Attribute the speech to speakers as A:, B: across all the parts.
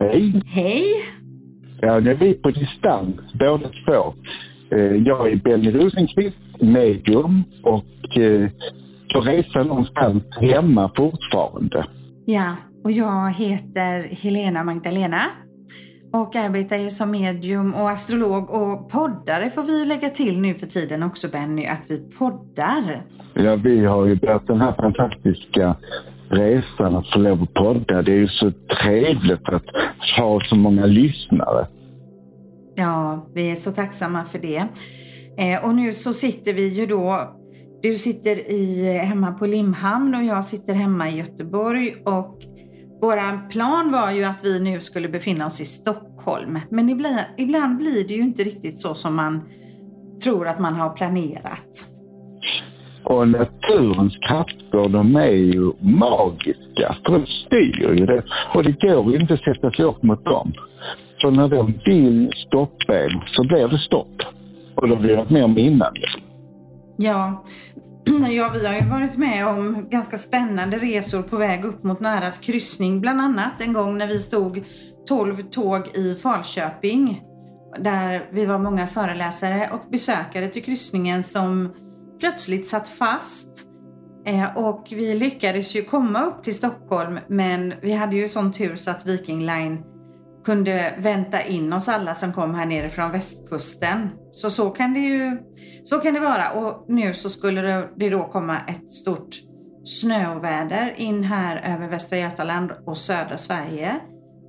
A: Hej!
B: Hej!
A: Ja, nu är vi på distans båda två. Eh, Jag är Benny Rosenqvist, medium och eh, på resa någonstans hemma fortfarande.
B: Ja, och jag heter Helena Magdalena och arbetar ju som medium och astrolog och poddare får vi lägga till nu för tiden också Benny, att vi poddar.
A: Ja, vi har ju börjat den här fantastiska resan att få lov att podda. Det är ju så trevligt att ha så många lyssnare.
B: Ja, vi är så tacksamma för det. Eh, och nu så sitter vi ju då, du sitter i, hemma på Limhamn och jag sitter hemma i Göteborg och våran plan var ju att vi nu skulle befinna oss i Stockholm. Men ibland, ibland blir det ju inte riktigt så som man tror att man har planerat.
A: Och naturens krafter, de är ju magiska. För de styr ju det. Och det går ju inte att sätta sig upp mot dem. Så när de vill stoppa en så blir det stopp. Och då blir det mer med om innan.
B: Ja. ja, vi har ju varit med om ganska spännande resor på väg upp mot Näras kryssning. Bland annat en gång när vi stod 12 tåg i Falköping. Där vi var många föreläsare och besökare till kryssningen som plötsligt satt fast. Eh, och vi lyckades ju komma upp till Stockholm men vi hade ju sån tur så att Viking Line kunde vänta in oss alla som kom här nere från västkusten. Så så kan det ju så kan det vara. Och nu så skulle det, det då komma ett stort snöoväder in här över Västra Götaland och södra Sverige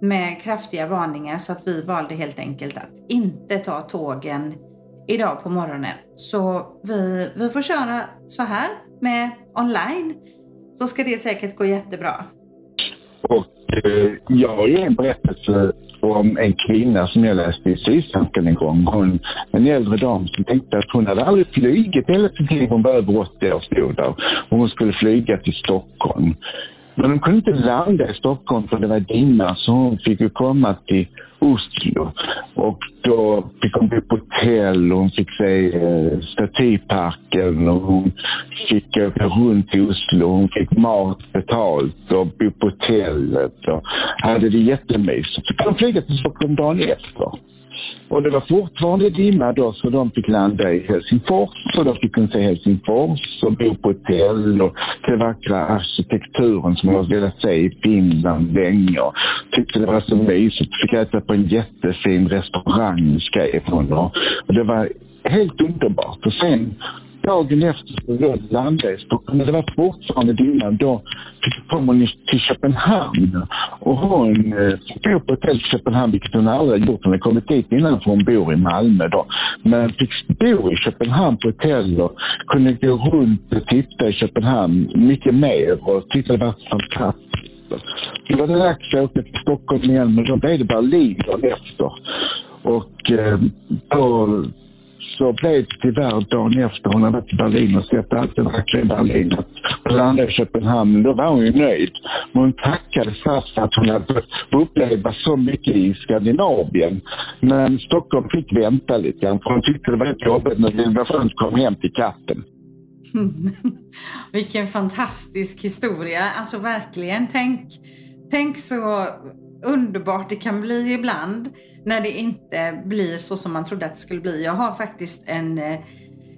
B: med kraftiga varningar så att vi valde helt enkelt att inte ta tågen idag på morgonen. Så vi, vi får köra så här med online så ska det säkert gå jättebra.
A: Och eh, jag har ju en berättelse om en kvinna som jag läste i Sydsvenskan en gång. Hon, en äldre dam som tänkte att hon hade aldrig flugit hela sitt liv. Hon var över 80 år stod där. Och hon skulle flyga till Stockholm. Men de kunde inte landa i Stockholm för det var dimma så hon fick ju komma till Oslo. Och då fick hon bo på hotell och hon fick se eh, statyparken och hon fick åka runt i Oslo. Hon fick mat betalt och bo på hotellet och hade det jättemysigt. Så fick hon flyga till Stockholm dagen efter. Och det var fortfarande dimma då så de fick landa i Helsingfors och då fick hon se Helsingfors och bo på hotell och den vackra arkitekturen som jag velat se i Finland länge och tyckte det var så mysigt. Fick äta på en jättefin restaurang skrev hon och det var helt underbart. Och sen dagen efter så jag landade i Stockholm. Men det var fortfarande dimma. Då kom hon till Köpenhamn. Och hon eh, bor på hotell i Köpenhamn, vilket hon aldrig gjort. Hon har kommit dit innan för hon bor i Malmö då. Men fick bo i Köpenhamn på hotell och kunde gå runt och titta i Köpenhamn mycket mer och tyckte det var fantastiskt. Det var det dags att åka till Stockholm igen, men då blev det Berlin dagen efter. Och eh, då så blev det tyvärr dagen efter hon hade varit i Berlin och sett allt det vackra i Berlin. och landade i Köpenhamn. Då var hon ju nöjd. Men hon tackade SAS för att hon hade fått uppleva så mycket i Skandinavien. Men Stockholm fick vänta lite grann. För hon tyckte det var rätt jobbigt men det var skönt att komma hem till katten.
B: Vilken fantastisk historia. Alltså verkligen, tänk, tänk så underbart det kan bli ibland när det inte blir så som man trodde att det skulle bli. Jag har faktiskt en, eh,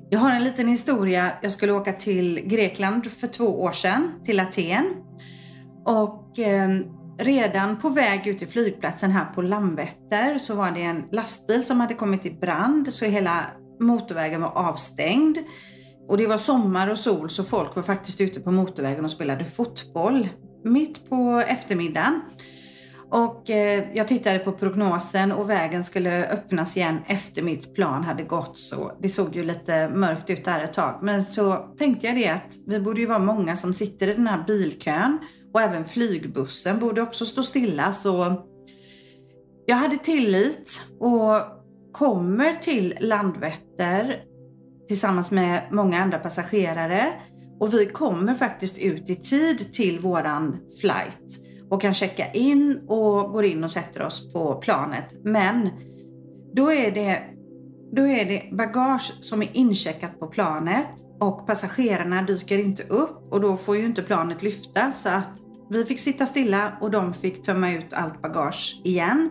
B: jag har en liten historia. Jag skulle åka till Grekland för två år sedan, till Aten. Och eh, redan på väg ut till flygplatsen här på Landvetter så var det en lastbil som hade kommit i brand så hela motorvägen var avstängd. Och det var sommar och sol så folk var faktiskt ute på motorvägen och spelade fotboll mitt på eftermiddagen. Och eh, jag tittade på prognosen och vägen skulle öppnas igen efter mitt plan hade gått så det såg ju lite mörkt ut där ett tag. Men så tänkte jag det att vi borde ju vara många som sitter i den här bilkön och även flygbussen borde också stå stilla. Så jag hade tillit och kommer till Landvetter tillsammans med många andra passagerare. Och vi kommer faktiskt ut i tid till våran flight och kan checka in och går in och sätter oss på planet. Men då är det, då är det bagage som är incheckat på planet och passagerarna dyker inte upp och då får ju inte planet lyfta så att vi fick sitta stilla och de fick tömma ut allt bagage igen.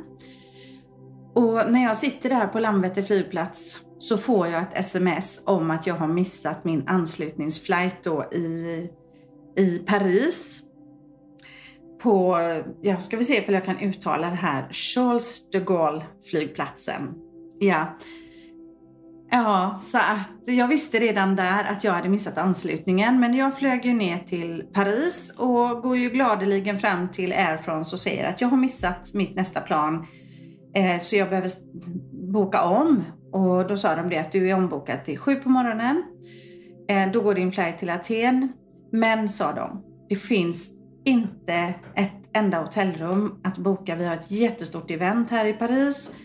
B: Och när jag sitter där på Landvetter flygplats så får jag ett sms om att jag har missat min anslutningsflight då i, i Paris. På, ja ska vi se om jag kan uttala det här, Charles de Gaulle flygplatsen. Ja. Ja, så att jag visste redan där att jag hade missat anslutningen. Men jag flög ju ner till Paris och går ju gladeligen fram till Air France och säger att jag har missat mitt nästa plan. Eh, så jag behöver boka om. Och då sa de det att du är ombokad till sju på morgonen. Eh, då går din flight till Aten. Men, sa de, det finns inte ett enda hotellrum att boka. Vi har ett jättestort event här i Paris.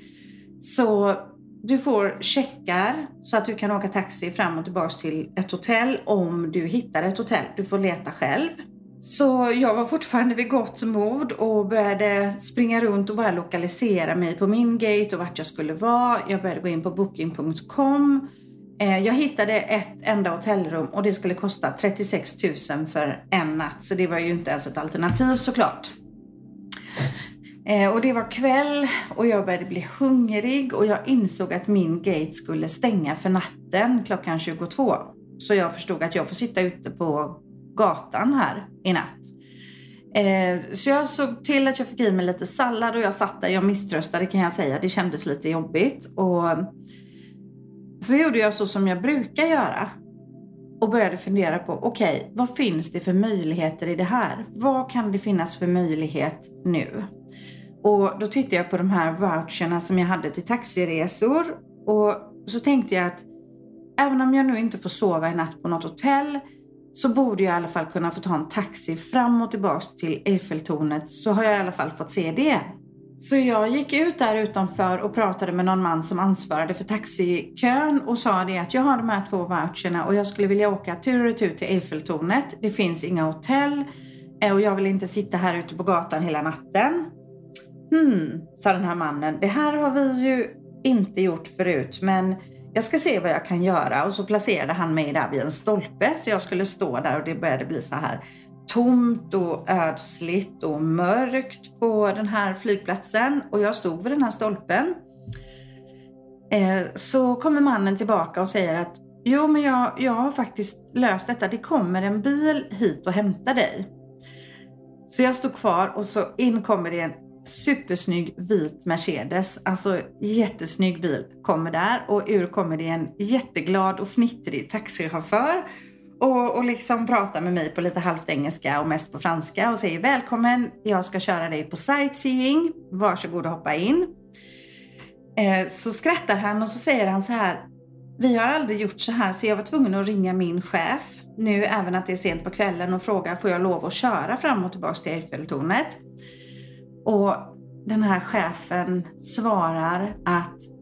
B: Så du får checkar så att du kan åka taxi fram och tillbaka till ett hotell om du hittar ett hotell. Du får leta själv. Så jag var fortfarande vid gott mod och började springa runt och bara lokalisera mig på min gate och vart jag skulle vara. Jag började gå in på booking.com. Eh, jag hittade ett enda hotellrum och det skulle kosta 36 000 för en natt. Så det var ju inte ens ett alternativ såklart. Eh, och det var kväll och jag började bli hungrig och jag insåg att min gate skulle stänga för natten klockan 22. Så jag förstod att jag får sitta ute på gatan här i natt. Eh, så jag såg till att jag fick i mig lite sallad och jag satt där. Jag misströstade kan jag säga. Det kändes lite jobbigt. Och så gjorde jag så som jag brukar göra och började fundera på, okej, okay, vad finns det för möjligheter i det här? Vad kan det finnas för möjlighet nu? Och då tittade jag på de här voucherna som jag hade till taxiresor och så tänkte jag att även om jag nu inte får sova i natt på något hotell så borde jag i alla fall kunna få ta en taxi fram och tillbaks till Eiffeltornet så har jag i alla fall fått se det. Så jag gick ut där utanför och pratade med någon man som ansvarade för taxikön och sa det att jag har de här två voucherna och jag skulle vilja åka tur och retur till Eiffeltornet. Det finns inga hotell eh, och jag vill inte sitta här ute på gatan hela natten. Hmm, sa den här mannen. Det här har vi ju inte gjort förut men jag ska se vad jag kan göra. Och så placerade han mig där vid en stolpe så jag skulle stå där och det började bli så här tomt och ödsligt och mörkt på den här flygplatsen. Och jag stod vid den här stolpen. Eh, så kommer mannen tillbaka och säger att Jo, men jag, jag har faktiskt löst detta. Det kommer en bil hit och hämtar dig. Så jag stod kvar och så in kommer det en supersnygg vit Mercedes. Alltså jättesnygg bil kommer där och ur kommer det en jätteglad och fnittrig taxichaufför och, och liksom pratar med mig på lite halvt engelska och mest på franska och säger välkommen, jag ska köra dig på sightseeing, varsågod och hoppa in. Eh, så skrattar han och så säger han så här, vi har aldrig gjort så här så jag var tvungen att ringa min chef nu även att det är sent på kvällen och fråga får jag lov att köra fram och tillbaka till Eiffeltornet? Och den här chefen svarar att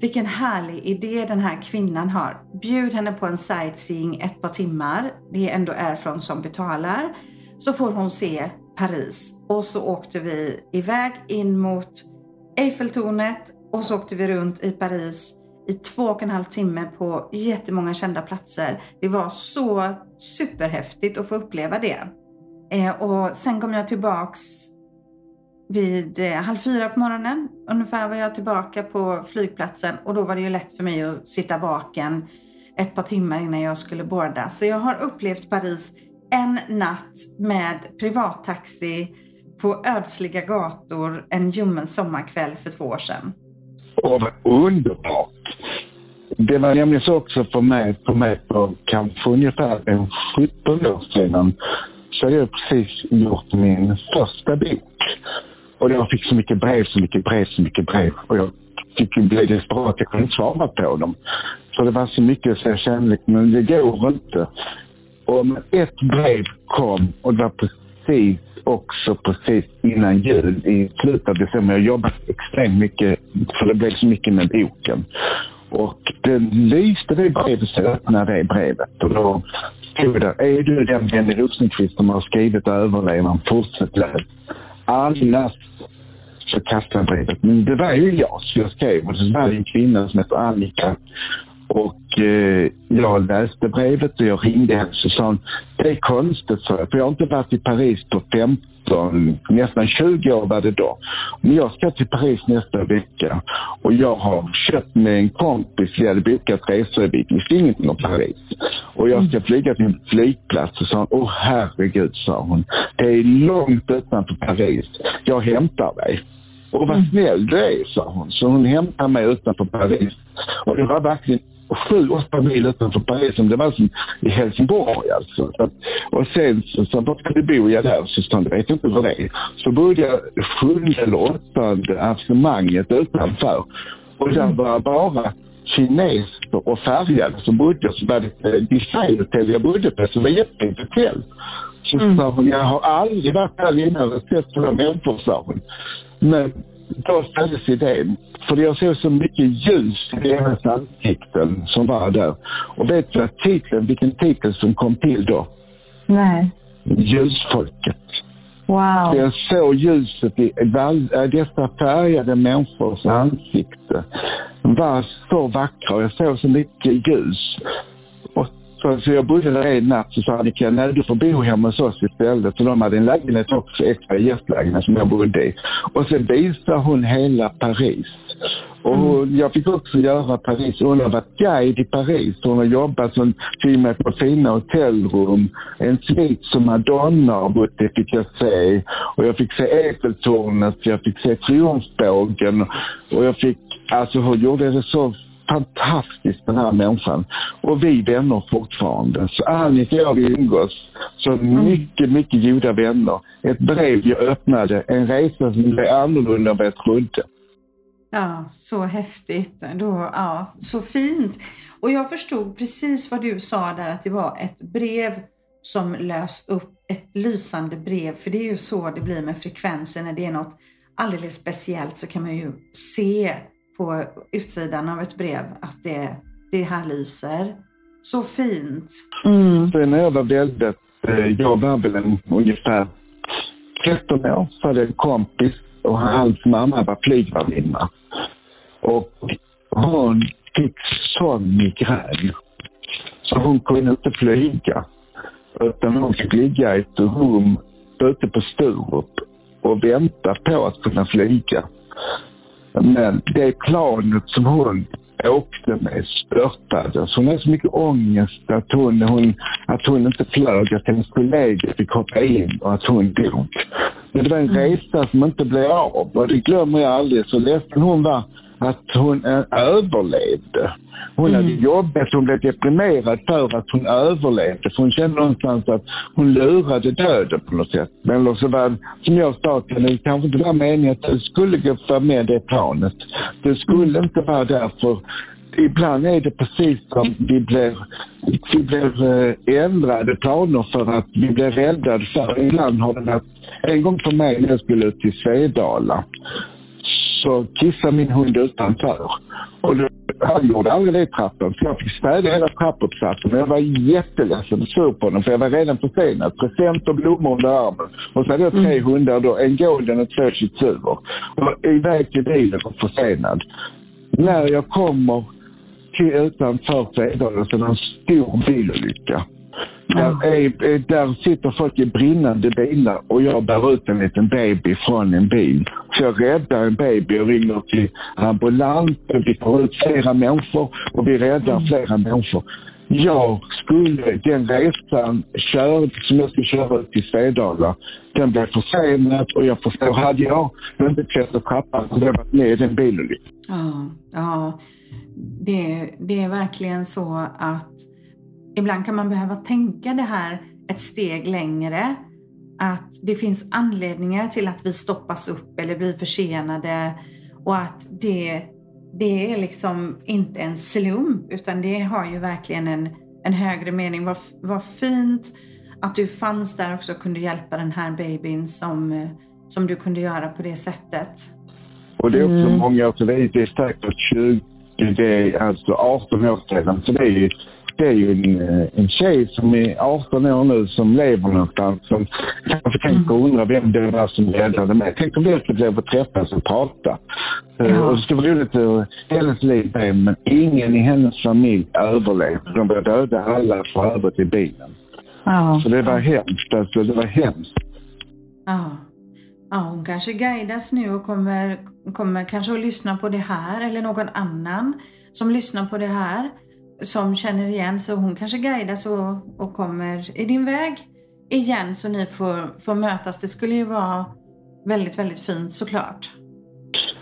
B: vilken härlig idé den här kvinnan har. Bjud henne på en sightseeing ett par timmar. Det är ändå Airfront som betalar. Så får hon se Paris. Och så åkte vi iväg in mot Eiffeltornet och så åkte vi runt i Paris i två och en halv timme på jättemånga kända platser. Det var så superhäftigt att få uppleva det. Eh, och sen kom jag tillbaks vid eh, halv fyra på morgonen ungefär var jag tillbaka på flygplatsen och då var det ju lätt för mig att sitta vaken ett par timmar innan jag skulle borda. Så jag har upplevt Paris en natt med privattaxi på ödsliga gator en ljummen sommarkväll för två år sedan.
A: Åh, vad underbart! Det var nämligen så också för mig, för mig på kanske ungefär en 17 år sedan så hade jag precis gjort min första bok. Och jag fick så mycket brev, så mycket brev, så mycket brev. Och jag fick ju bli desperat. Jag kunde inte svara på dem. För det var så mycket så jag kände men det går inte. Och ett brev kom och det var precis också precis innan jul i slutet av december. Jag jobbade extremt mycket för det blev så mycket med boken. Och det lyste det brevet så jag öppnade det brevet. Och då stod det är du den Benny Rosenqvist som har skrivit Överlevaren? Fortsätt läs. Alla så kastade jag brevet. Men det var ju jag som jag skrev och så var det en kvinna som hette Annika. Och eh, jag läste brevet och jag ringde henne och sa hon, det är konstigt för jag har inte varit i Paris på 15, nästan 20 år var det då. Men jag ska till Paris nästa vecka och jag har köpt med en kompis, vi hade bokat resor, vi visste ingenting om Paris. Och jag ska flyga till en flygplats och sa hon, åh herregud, sa hon, det är långt utanför Paris. Jag hämtar dig. Och vad snäll du är, sa hon. Så hon hämtade mig utanför Paris. Och det var verkligen sju, åtta mil utanför Paris. Det var som i Helsingborg alltså. Och sen så sa var ska du bo? Ja, där. Så sa hon, vet inte vad det är. Så bodde jag sjunde eller åttonde arrangemanget utanför. Och där var bara kineser och färgade som bodde. Så var det ett designhotell jag bodde på. Det var jättefint hotell. Så mm. sa hon, jag har aldrig varit där innan och sett sådana människor, sa hon. Men då ställdes idén. För jag såg så mycket ljus i deras ansikten som var där. Och vet du titeln, vilken titel som kom till då?
C: Nej.
A: Ljusfolket.
C: Wow.
A: Jag såg ljuset i dessa färgade människors ansikte. De var så vackra och jag såg så mycket ljus. Så, så jag bodde där en natt så sa Annika, nej du får bo hemma hos oss istället. Och de hade en lägenhet också, extra gästlägenhet som jag bodde i. Och sen visade hon hela Paris. Och mm. jag fick också göra Paris. Hon har varit guide i Paris. Hon har jobbat som filmat på fina hotellrum. En svit som Madonna har bott i fick jag se. Och jag fick se Eiffeltornet, jag fick se Triumfbågen. Och jag fick, alltså hon gjorde det så fantastiskt den här människan. Och vi vänner fortfarande. Så Annika och jag vi umgås så mm. mycket, mycket goda vänner. Ett brev jag öppnade, en resa som blev annorlunda än vad jag trodde.
B: Ja, så häftigt. Då, ja, så fint. Och jag förstod precis vad du sa där, att det var ett brev som lös upp, ett lysande brev. För det är ju så det blir med frekvenser. När det är något alldeles speciellt så kan man ju se på utsidan av ett brev att det, det här lyser. Så fint.
A: Mm. Sen när jag var väldigt, eh, jag var väl en, ungefär 13 år, så hade jag en kompis och hans mamma var flygvärdinna. Och hon fick sån migrän. Så hon kunde inte flyga. Utan hon fick ligga i ett rum ute på Sturup och vänta på att kunna flyga. Men det planet som hon åkte med störtade. Så hon hade så mycket ångest att hon, hon, att hon inte flög, att hennes kollegor fick hoppa in och att hon dog. Men det var en mm. resa som inte blev av och det glömmer jag aldrig. Så ledsen hon var att hon överlevde. Hon mm. hade jobbat, hon blev deprimerad för att hon överlevde. För hon kände någonstans att hon lurade döden på något sätt. Men så var som jag sa till henne, det kanske inte var meningen att du skulle för med det planet. Det skulle mm. inte vara därför ibland är det precis som vi blir, vi blir eh, ändrade planer för att vi blir räddade för. Ibland har det varit, en gång för mig när jag skulle ut till Svedala så kissade min hund utanför. Och då, han gjorde aldrig det i trappan, så jag fick städa hela trappuppsatsen. Jag var jätteledsen och sur på honom, för jag var redan försenad. Present och blommor under armen. Och så hade jag tre mm. hundar då, en golden och två shih Och iväg till bilen och försenad. När jag kommer till utanför så är det en stor bilolycka. Där, är, där sitter folk i brinnande bilar och jag bär ut en liten baby från en bil. Så jag räddar en baby och ringer till ambulans. Vi får ut flera människor och vi räddar mm. flera människor. Jag skulle, den resan kör, som jag skulle köra ut till Svedala, den blev försenad och jag förstår, hade jag inte klättrat trappan hade jag varit med i den bilolyckan.
B: Ja, ja. Det, det är verkligen så att ibland kan man behöva tänka det här ett steg längre. Att det finns anledningar till att vi stoppas upp eller blir försenade och att det, det är liksom inte en slump utan det har ju verkligen en, en högre mening. Vad, vad fint att du fanns där också och kunde hjälpa den här babyn som, som du kunde göra på det sättet.
A: Och det är också mm. många, alltså det är, det är säkert 20, det är alltså 18 år sedan, så det är ju det är ju en, eh, en tjej som är 18 år nu som lever någonstans som får tänka och undra vem det var som räddade mig. Tänk om vi skulle bli att träffas och prata. Eh,
B: Ja.
A: Och det skulle vara roligt hur hennes liv blev, men ingen i hennes familj överlevde. De blev döda alla för övrigt i bilen.
C: Ja.
A: Så det var hemskt. Alltså, det var hemskt.
B: Ja. ja, hon kanske guidas nu och kommer, kommer kanske att lyssna på det här eller någon annan som lyssnar på det här som känner igen så hon kanske guidas och, och kommer i din väg igen så ni får, får mötas. Det skulle ju vara väldigt, väldigt fint såklart.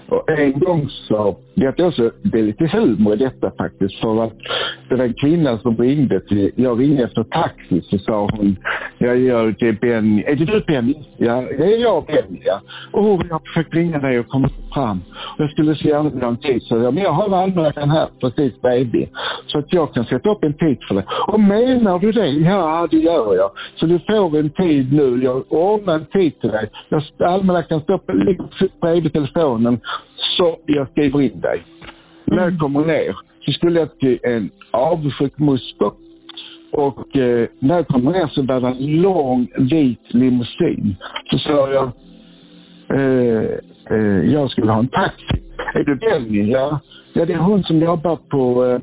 A: Och en gång så, det är, också, det är lite humor i detta faktiskt. För att det var en kvinna som ringde till, jag ringde efter taxi så sa hon, jag gör det är Benny. Är det du Benny? Ja, det är jag Benny ja. Och jag har försökt ringa dig och komma fram. Och jag skulle så gärna vilja ha en tid. Så jag, men jag har almanackan här precis baby. Så att jag kan sätta upp en tid för dig. Och menar du det? Ja, det gör jag. Så du får en tid nu. Jag ordnar en tid till dig. Jag, almanackan står på, bredvid telefonen. Så jag skriver in dig. När jag kommer ner så skulle jag till en avundsjuk moster. Och eh, när jag kommer ner så var det en lång vit limousin. Så sa jag, eh, eh, jag skulle ha en taxi. Är du Benny? Ja. ja, det är hon som jobbar på, eh,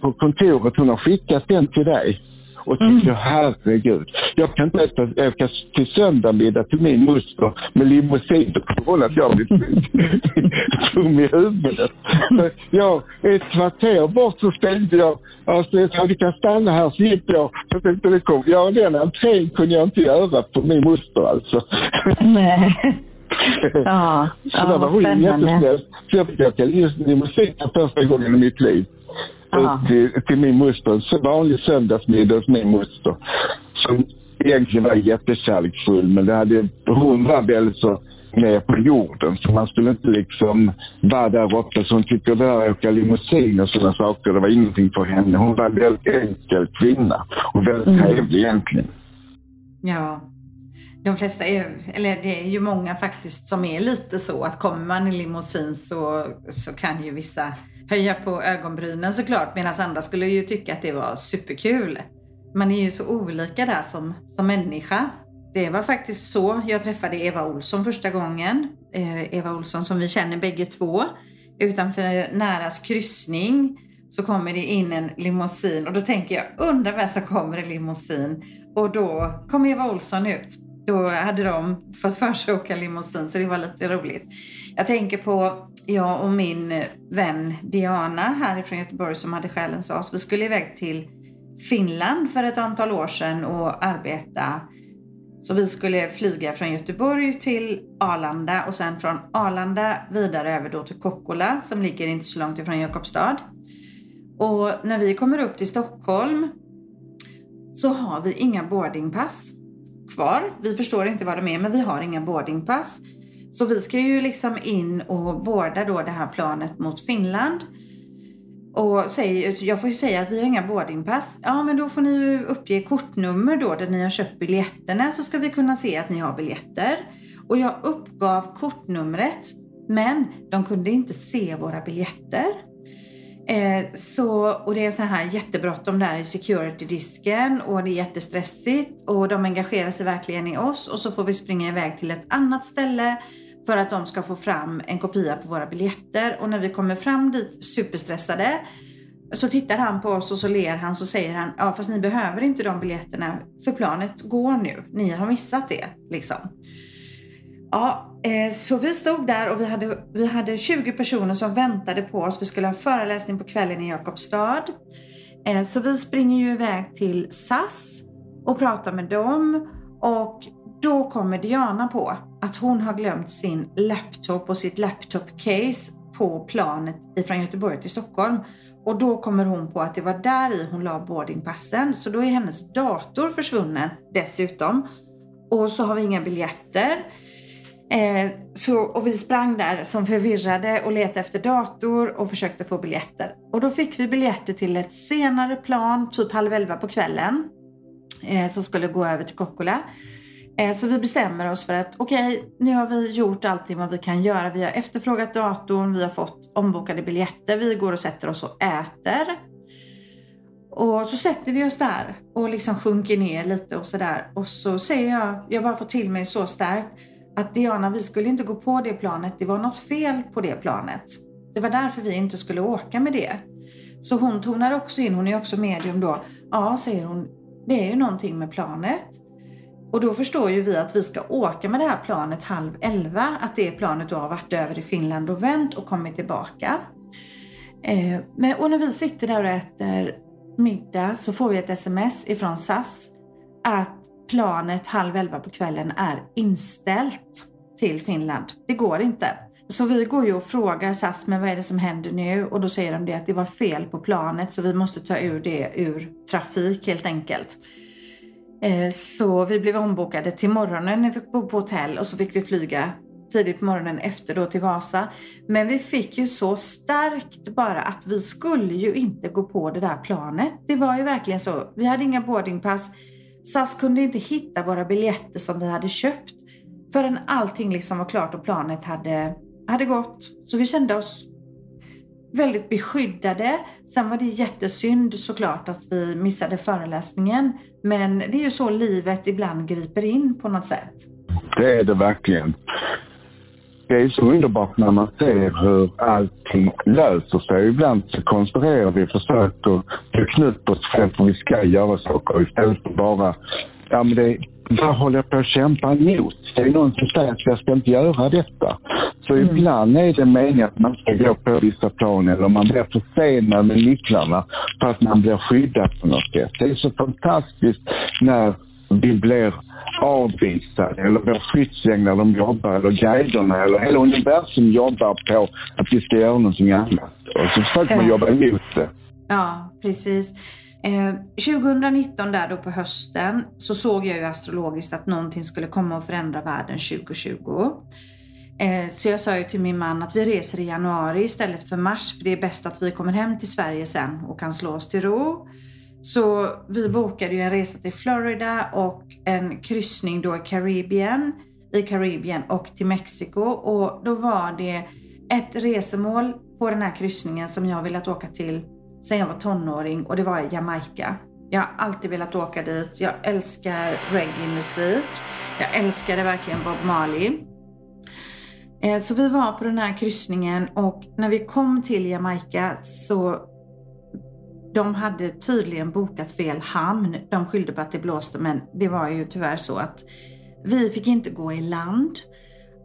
A: på kontoret. Hon har skickat den till dig. Och tyckte, herregud, jag kan inte äta, åka till söndagmiddag till min moster med limousin grund av att jag blir dum i huvudet. Jag, ett kvarter bort så stängde jag, alltså jag sa vi kan stanna här, så gick jag. Så tänkte det kom, ja den entrén kunde jag inte göra på min moster alltså.
C: Nej. Ja,
A: Så
C: ja
A: där var hon jättesnäll. Så jag fick åka limousin första gången i mitt liv.
C: Ja.
A: Till, till min moster. En så vanlig söndagsmiddag hos min moster. Som egentligen var jättekärleksfull men det hade, hon var väldigt så ner på jorden. Så man skulle inte liksom vara där uppe. Hon tycker det här åka limousin och sådana saker, det var ingenting för henne. Hon var en väldigt enkel kvinna och väldigt
C: Mm.
A: trevlig egentligen.
B: Ja. De flesta är, eller det är ju många faktiskt som är lite så att kommer man i limousin så, så kan ju vissa höja på ögonbrynen såklart medan andra skulle ju tycka att det var superkul. Man är ju så olika där som, som människa. Det var faktiskt så jag träffade Eva Olsson första gången. Eh, Eva Olsson som vi känner bägge två. Utanför Näras kryssning så kommer det in en limousin och då tänker jag, undrar vem som kommer i limousin? Och då kom Eva Olsson ut. Då hade de fått för sig att åka limousin så det var lite roligt. Jag tänker på jag och min vän Diana härifrån Göteborg som hade Själens as. Vi skulle iväg till Finland för ett antal år sedan och arbeta. Så vi skulle flyga från Göteborg till Arlanda och sen från Arlanda vidare över då till Kokkola som ligger inte så långt ifrån Jakobstad. Och när vi kommer upp till Stockholm så har vi inga boardingpass kvar. Vi förstår inte vad de är men vi har inga boardingpass. Så vi ska ju liksom in och boarda då det här planet mot Finland. Och säger, jag får ju säga att vi har inga boardingpass. Ja men då får ni ju uppge kortnummer då där ni har köpt biljetterna så ska vi kunna se att ni har biljetter. Och jag uppgav kortnumret men de kunde inte se våra biljetter. Eh, så, och det är så här jättebråttom där i security-disken och det är jättestressigt och de engagerar sig verkligen i oss och så får vi springa iväg till ett annat ställe för att de ska få fram en kopia på våra biljetter och när vi kommer fram dit superstressade så tittar han på oss och så ler han så säger han ja fast ni behöver inte de biljetterna för planet går nu. Ni har missat det liksom. Ja, eh, så vi stod där och vi hade, vi hade 20 personer som väntade på oss. Vi skulle ha föreläsning på kvällen i Jakobstad. Eh, så vi springer ju iväg till SAS och pratar med dem. Och då kommer Diana på att hon har glömt sin laptop och sitt laptopcase på planet ifrån Göteborg till Stockholm. Och då kommer hon på att det var där i hon la boardingpassen. Så då är hennes dator försvunnen dessutom. Och så har vi inga biljetter. Eh, så, och vi sprang där som förvirrade och letade efter dator och försökte få biljetter. Och då fick vi biljetter till ett senare plan, typ halv elva på kvällen. Eh, som skulle gå över till Kokkola. Eh, så vi bestämmer oss för att okej, okay, nu har vi gjort allting vad vi kan göra. Vi har efterfrågat datorn, vi har fått ombokade biljetter, vi går och sätter oss och äter. Och så sätter vi oss där och liksom sjunker ner lite och sådär. Och så säger jag, jag bara får till mig så starkt att Diana, vi skulle inte gå på det planet. Det var något fel på det planet. Det var därför vi inte skulle åka med det. Så hon tonar också in, hon är också medium då. Ja, säger hon, det är ju någonting med planet. Och då förstår ju vi att vi ska åka med det här planet halv elva. Att det planet då har varit över i Finland och vänt och kommit tillbaka. Eh, men, och när vi sitter där och äter middag så får vi ett sms ifrån SAS att planet halv elva på kvällen är inställt till Finland. Det går inte. Så vi går ju och frågar SAS, men vad är det som händer nu? Och då säger de det att det var fel på planet så vi måste ta ur det ur trafik helt enkelt. Eh, så vi blev ombokade till morgonen när vi fick bo på hotell och så fick vi flyga tidigt på morgonen efter då till Vasa. Men vi fick ju så starkt bara att vi skulle ju inte gå på det där planet. Det var ju verkligen så. Vi hade inga boardingpass. SAS kunde inte hitta våra biljetter som vi hade köpt förrän allting liksom var klart och planet hade, hade gått. Så vi kände oss väldigt beskyddade. Sen var det jättesynd såklart att vi missade föreläsningen. Men det är ju så livet ibland griper in på något sätt.
A: Det är det verkligen. Det är så underbart när man ser hur allting löser sig. Ibland så konstruerar vi försöker få knut på oss själva för vi ska göra saker istället för bara, ja men det, vad håller jag på att kämpa emot? Det är någon som säger att jag ska inte göra detta. Så mm. ibland är det meningen att man ska gå på vissa plan eller man blir försenad med nycklarna för att man blir skyddad på något sätt. Det är så fantastiskt när vi blir avvisade eller vår skyddsänglar de jobbar eller guiderna eller hela universum jobbar på att vi ska göra någonting annat. Och så försöker man jobba emot det.
B: Ja, precis. Eh, 2019 där då på hösten så såg jag ju astrologiskt att någonting skulle komma och förändra världen 2020. Eh, så jag sa ju till min man att vi reser i januari istället för mars för det är bäst att vi kommer hem till Sverige sen och kan slå oss till ro. Så vi bokade ju en resa till Florida och en kryssning då i Karibien, i Karibien och till Mexiko och då var det ett resemål på den här kryssningen som jag velat åka till sedan jag var tonåring och det var Jamaica. Jag har alltid velat åka dit. Jag älskar reggae-musik. Jag älskade verkligen Bob Marley. Eh, så vi var på den här kryssningen och när vi kom till Jamaica så de hade tydligen bokat fel hamn. De skyllde på att det blåste men det var ju tyvärr så att vi fick inte gå i land.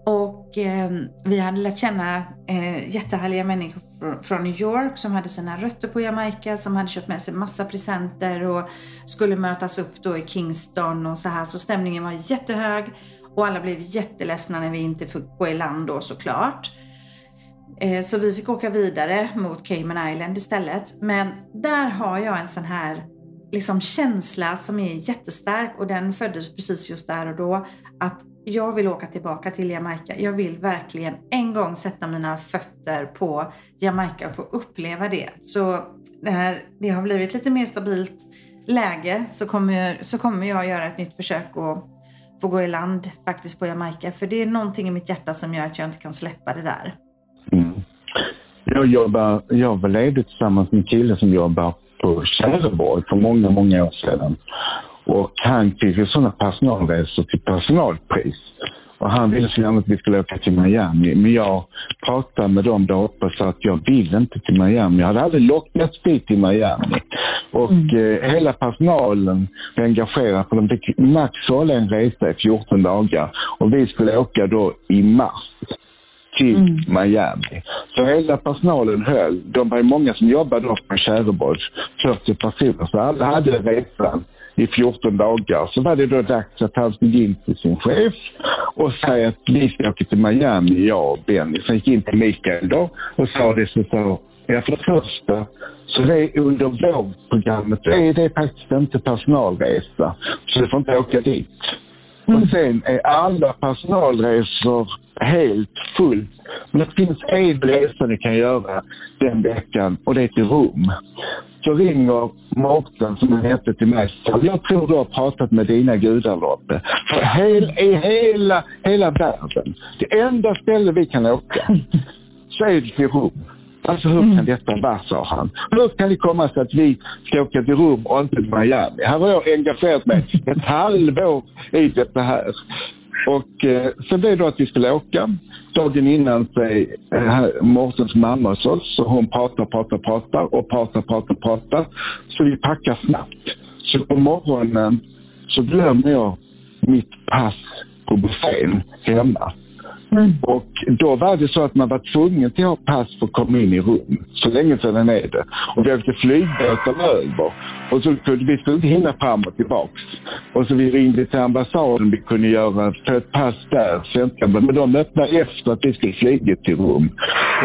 B: Och eh, vi hade lärt känna eh, jättehärliga människor från, från, New York som hade sina rötter på Jamaica, som hade köpt med sig massa presenter och skulle mötas upp då i Kingston och så här. Så stämningen var jättehög och alla blev jätteledsna när vi inte fick gå i land då såklart. Eh, så vi fick åka vidare mot Cayman Island istället. Men där har jag en sån här liksom känsla som är jättestark och den föddes precis just där och då. Att jag vill åka tillbaka till Jamaica. Jag vill verkligen en gång sätta mina fötter på Jamaica och få uppleva det. Så när det har blivit lite mer stabilt läge så kommer, så kommer jag göra ett nytt försök och få gå i land faktiskt på Jamaica. För det är någonting i mitt hjärta som gör att jag inte kan släppa det där.
A: Mm. Jag jobbar, jag var ledig tillsammans med en kille som jobbar på Tjäreborg för många, många år sedan. Och han fick ju sådana personalresor till personalpris. Och han ville så gärna att vi skulle åka till Miami. Men jag pratade med dem där uppe och sa att jag vill inte till Miami. Jag hade aldrig lockats dit till Miami. Och mm. eh, hela personalen var engagerad för de fick max hålla en resa i 14 dagar. Och vi skulle åka då i mars till mm. Miami. Så hela personalen höll. De var ju många som jobbade då på Tjäreborg, 40 personer. Så alla hade resan i 14 dagar. Så var det då dags att han skulle in till sin chef och säga att vi ska åka till Miami, jag och Benny. Sen gick in till Mikael då och sa det så sa ja för det första så det är under vårdprogrammet det är det faktiskt inte personalresa. Så du får inte åka dit. Mm. Och sen är alla personalresor helt fullt. Men det finns en resa ni kan göra den veckan och det är till Rom. Så ringer Mårten, som han hette, till mig jag tror du har pratat med dina gudar Lotte. För hel, i hela, hela världen, det enda ställe vi kan åka, så är det till Rom. Alltså hur kan detta vara, sa han. Hur kan det komma sig att vi ska åka till Rom och inte till Miami? Här har jag engagerat mig ett halvår i detta här. Och eh, så blev det att vi skulle åka. Dagen innan är eh, Mårtens mamma hos oss så hon pratar, pratar, pratar och pratar, pratar, pratar. Så vi packar snabbt. Så på morgonen så glömmer jag mitt pass på buffén hemma.
C: Mm.
A: Och då var det så att man var tvungen till att ha pass för att komma in i rum. Så länge sedan är det. Och vi åkte flygbåten över. Och så kunde vi skulle hinna fram och tillbaks. Och så vi ringde till ambassaden. Vi kunde göra ett pass där, svenska. Men de öppnade efter att vi skulle flyga till Rom.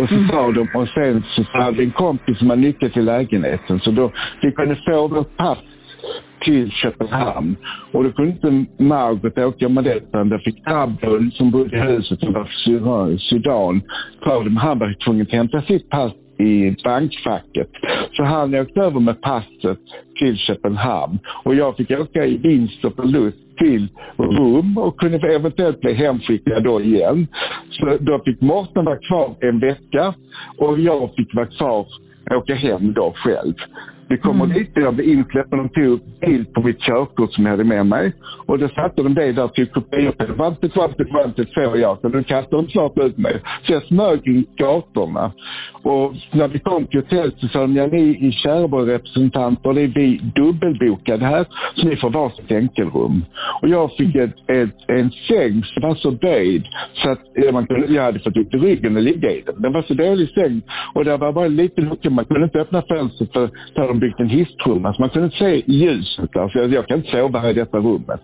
A: Och så sa de, och sen så hade vi en kompis som hade nyckel till lägenheten. Så då, vi kunde få vårt pass till Köpenhamn. Och då kunde inte Margot åka med det utan det fick Abdul som bodde i huset som var från Sudan. Han var tvungen att hämta sitt pass i bankfacket. Så han åkte över med passet till Köpenhamn och jag fick åka i vinst och förlust till Rom och kunde eventuellt bli hemskickad då igen. Så då fick Mårten vara kvar en vecka och jag fick vara kvar åka hem då själv. Vi kommer
C: Mm.
A: dit och jag blev insläppt och de tog bild på mitt körkort som jag hade med mig. Och då satte de det där och tog kopior på det. Vantet, vantet, vantet, två jag. Så då kastade de snart ut mig. Så jag smög i gatorna. Och när vi kom till hotellet så sa de, ja ni i Kärrborg representanter, det är vi dubbelbokade här. Så ni får varsitt enkelrum. Och jag fick ett, ett, en säng som var så böjd så att man kunde, jag hade fått upp i ryggen och ligga i den. Den var så dålig säng. Och det var bara en liten lucka. Man kunde inte öppna fönstret för där de byggt en hisstrumma. Så man kunde inte se ljuset där. Så jag, jag kan inte sova i detta rummet.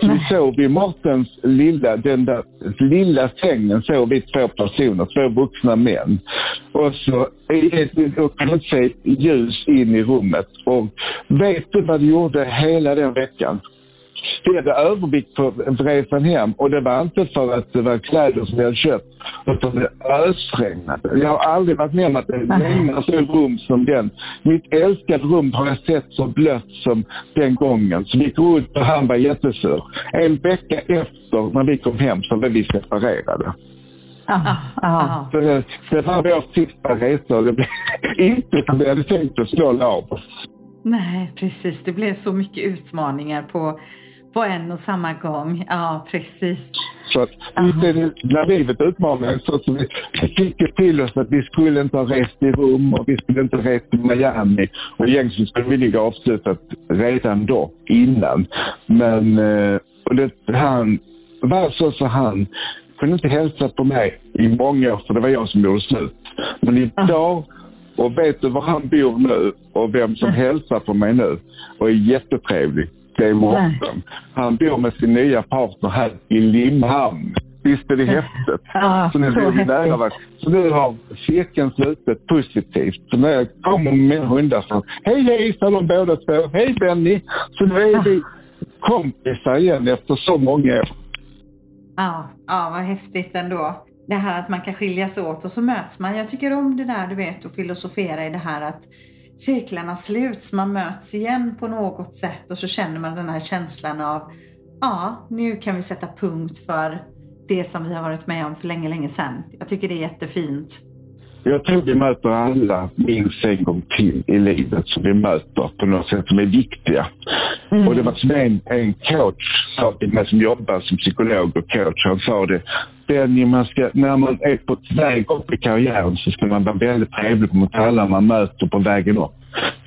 A: Så vi sov i Martens lilla, den där lilla sängen sov vi två personer, två vuxna män. Och så och kunde inte se ljus in i rummet. Och vet du vad det gjorde hela den veckan? Vi hade övervikt på resan hem och det var inte för att det var kläder som vi hade köpt utan det ösregnade. Jag har aldrig varit med om att det regnar så rum som den. Mitt älskade rum har jag sett så blött som den gången. Så vi gick runt och han var jättesur. En vecka efter när vi kom hem så var vi separerade.
C: Ja.
B: Ja,
C: Ja.
B: ja.
A: Så det, det var vår sista resa och det blev inte som vi hade tänkt oss slå av oss.
B: Nej, precis. Det blev så mycket utmaningar på, på en och samma gång. Ja, precis.
A: Så att när livet utmanar så, så vi fick till oss att vi skulle inte ha rest i Rom och vi skulle inte ha rest till Miami. Och egentligen skulle vi ligga avslutat redan då, innan. Men eh, och det, han var så så han kunde inte hälsa på mig i många år för det var jag som gjorde slut. Men idag, och vet du var han bor nu och vem som hälsar på mig nu och är jättetrevlig? Det är Mårten. Han bor med sin nya partner här i Limhamn. Visst är det häftigt?
C: Ja,
A: Så nu
C: så
A: nära
C: häftigt.
A: Så nu har cirkeln slutit positivt. Så när jag kommer med mina hundar så hej hej sa de båda två. Hej Benny! Så nu är vi kompisar igen efter så många år.
B: Ja, ja, vad häftigt ändå. Det här att man kan skiljas åt och så möts man. Jag tycker om det där du vet att filosofera i det här att cirklarna sluts, man möts igen på något sätt och så känner man den här känslan av ja, nu kan vi sätta punkt för det som vi har varit med om för länge, länge sedan. Jag tycker det är jättefint.
A: Jag tror vi möter alla minst en gång till i livet som vi möter på något sätt som är viktiga.
C: Mm.
A: Och det var som en, en coach sa till mig som jobbar som psykolog och coach. Han sa det. Benny, man ska, när man är på väg upp i karriären så ska man vara väldigt trevlig mot alla man möter på vägen upp.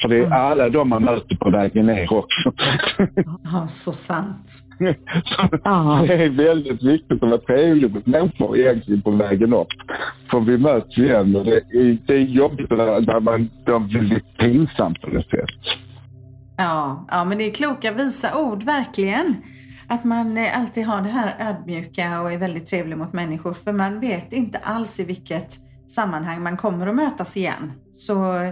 A: För det är alla de man möter på vägen ner också.
B: Ja, så sant.
A: Så. Det är väldigt viktigt att vara trevlig mot människor egentligen på vägen upp. För vi möts igen och det är, det är jobbigt när man, de blir lite pinsamt på något sätt.
B: Ja, ja, men det är kloka visa ord, verkligen. Att man eh, alltid har det här ödmjuka och är väldigt trevlig mot människor. För man vet inte alls i vilket sammanhang man kommer att mötas igen. Så,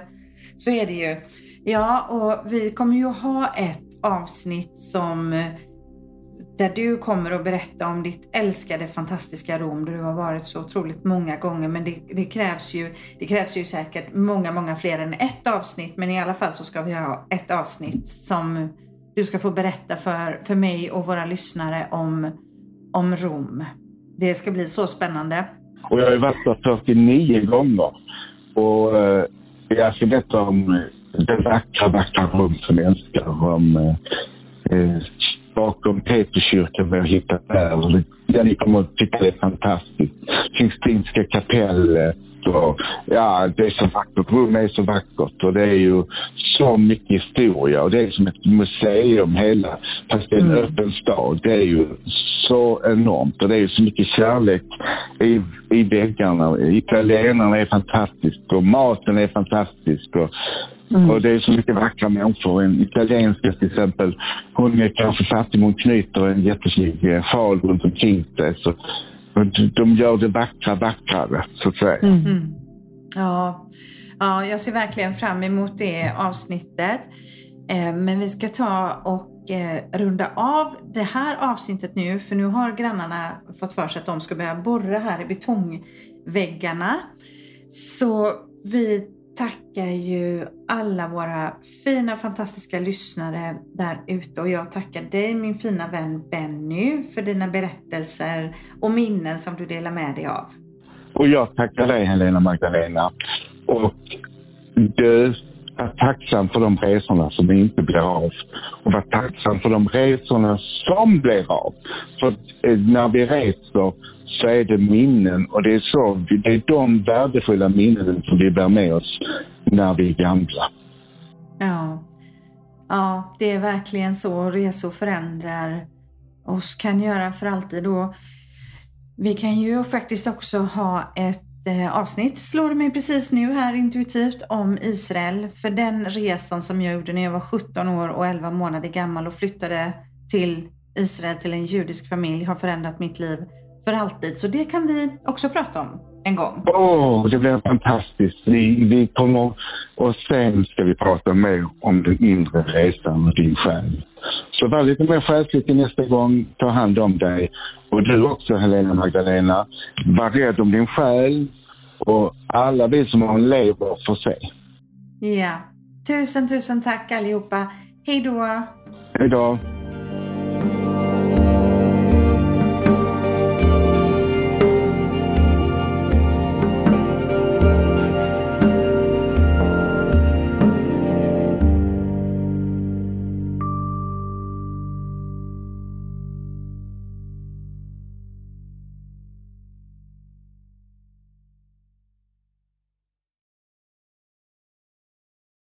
B: så är det ju. Ja, och vi kommer ju ha ett avsnitt som eh, där du kommer att berätta om ditt älskade fantastiska Rom där du har varit så otroligt många gånger. Men det, det, krävs ju, det krävs ju säkert många, många fler än ett avsnitt. Men i alla fall så ska vi ha ett avsnitt som du ska få berätta för, för mig och våra lyssnare om, om Rom. Det ska bli så spännande.
A: Och jag har ju varit där 49 gånger. Och eh, jag ska berätta om det vackra, vackra Rom som jag älskar. Om eh, eh bakom Peterskyrkan vi har hittat där. Ja, ni kommer att tycka det är fantastiskt. Kingstinska kapellet och ja, det är så vackert. Rum är så vackert och det är ju så mycket historia och det är som ett museum hela, fast det är en mm. öppen stad. Det är ju så enormt och det är så mycket kärlek i, i väggarna. Italienarna är fantastiska och maten är fantastisk. Och, mm. och det är så mycket vackra människor. En italienska till exempel, hon är kanske fattig men hon knyter en jättesnygg sjal runt omkring sig. Så, de gör det vackra vackrare, så att säga. Mm. mm.
B: Ja. ja, jag ser verkligen fram emot det avsnittet. Eh, men vi ska ta och Eh, runda av det här avsnittet nu, för nu har grannarna fått för sig att de ska börja borra här i betongväggarna. Så vi tackar ju alla våra fina fantastiska lyssnare där ute och jag tackar dig min fina vän Benny för dina berättelser och minnen som du delar med dig av.
A: Och jag tackar dig Helena Magdalena. Och du är tacksam för de resorna som inte blir av och var tacksam för de resorna som blir av. För eh, när vi reser så är det minnen och det är, så, det är de värdefulla minnen som vi bär med oss när vi är gamla.
B: Ja, ja det är verkligen så. Resor förändrar oss, kan göra för alltid. Och vi kan ju faktiskt också ha ett eh, avsnitt slår det mig precis nu här intuitivt om Israel. För den resan som jag gjorde när jag var 17 år och 11 månader gammal och flyttade till Israel till en judisk familj har förändrat mitt liv för alltid. Så det kan vi också prata om en gång.
A: Åh, oh, det blir fantastiskt. Vi, vi kommer och sen ska vi prata mer om den inre resan och din själ. Så var lite mer själslig till nästa gång. Ta hand om dig. Och du också Helena Magdalena. Var rädd om din själ. Och alla vi som har en lever får se.
B: Ja. Tusen, tusen tack allihopa. Hej då.
A: Hej då.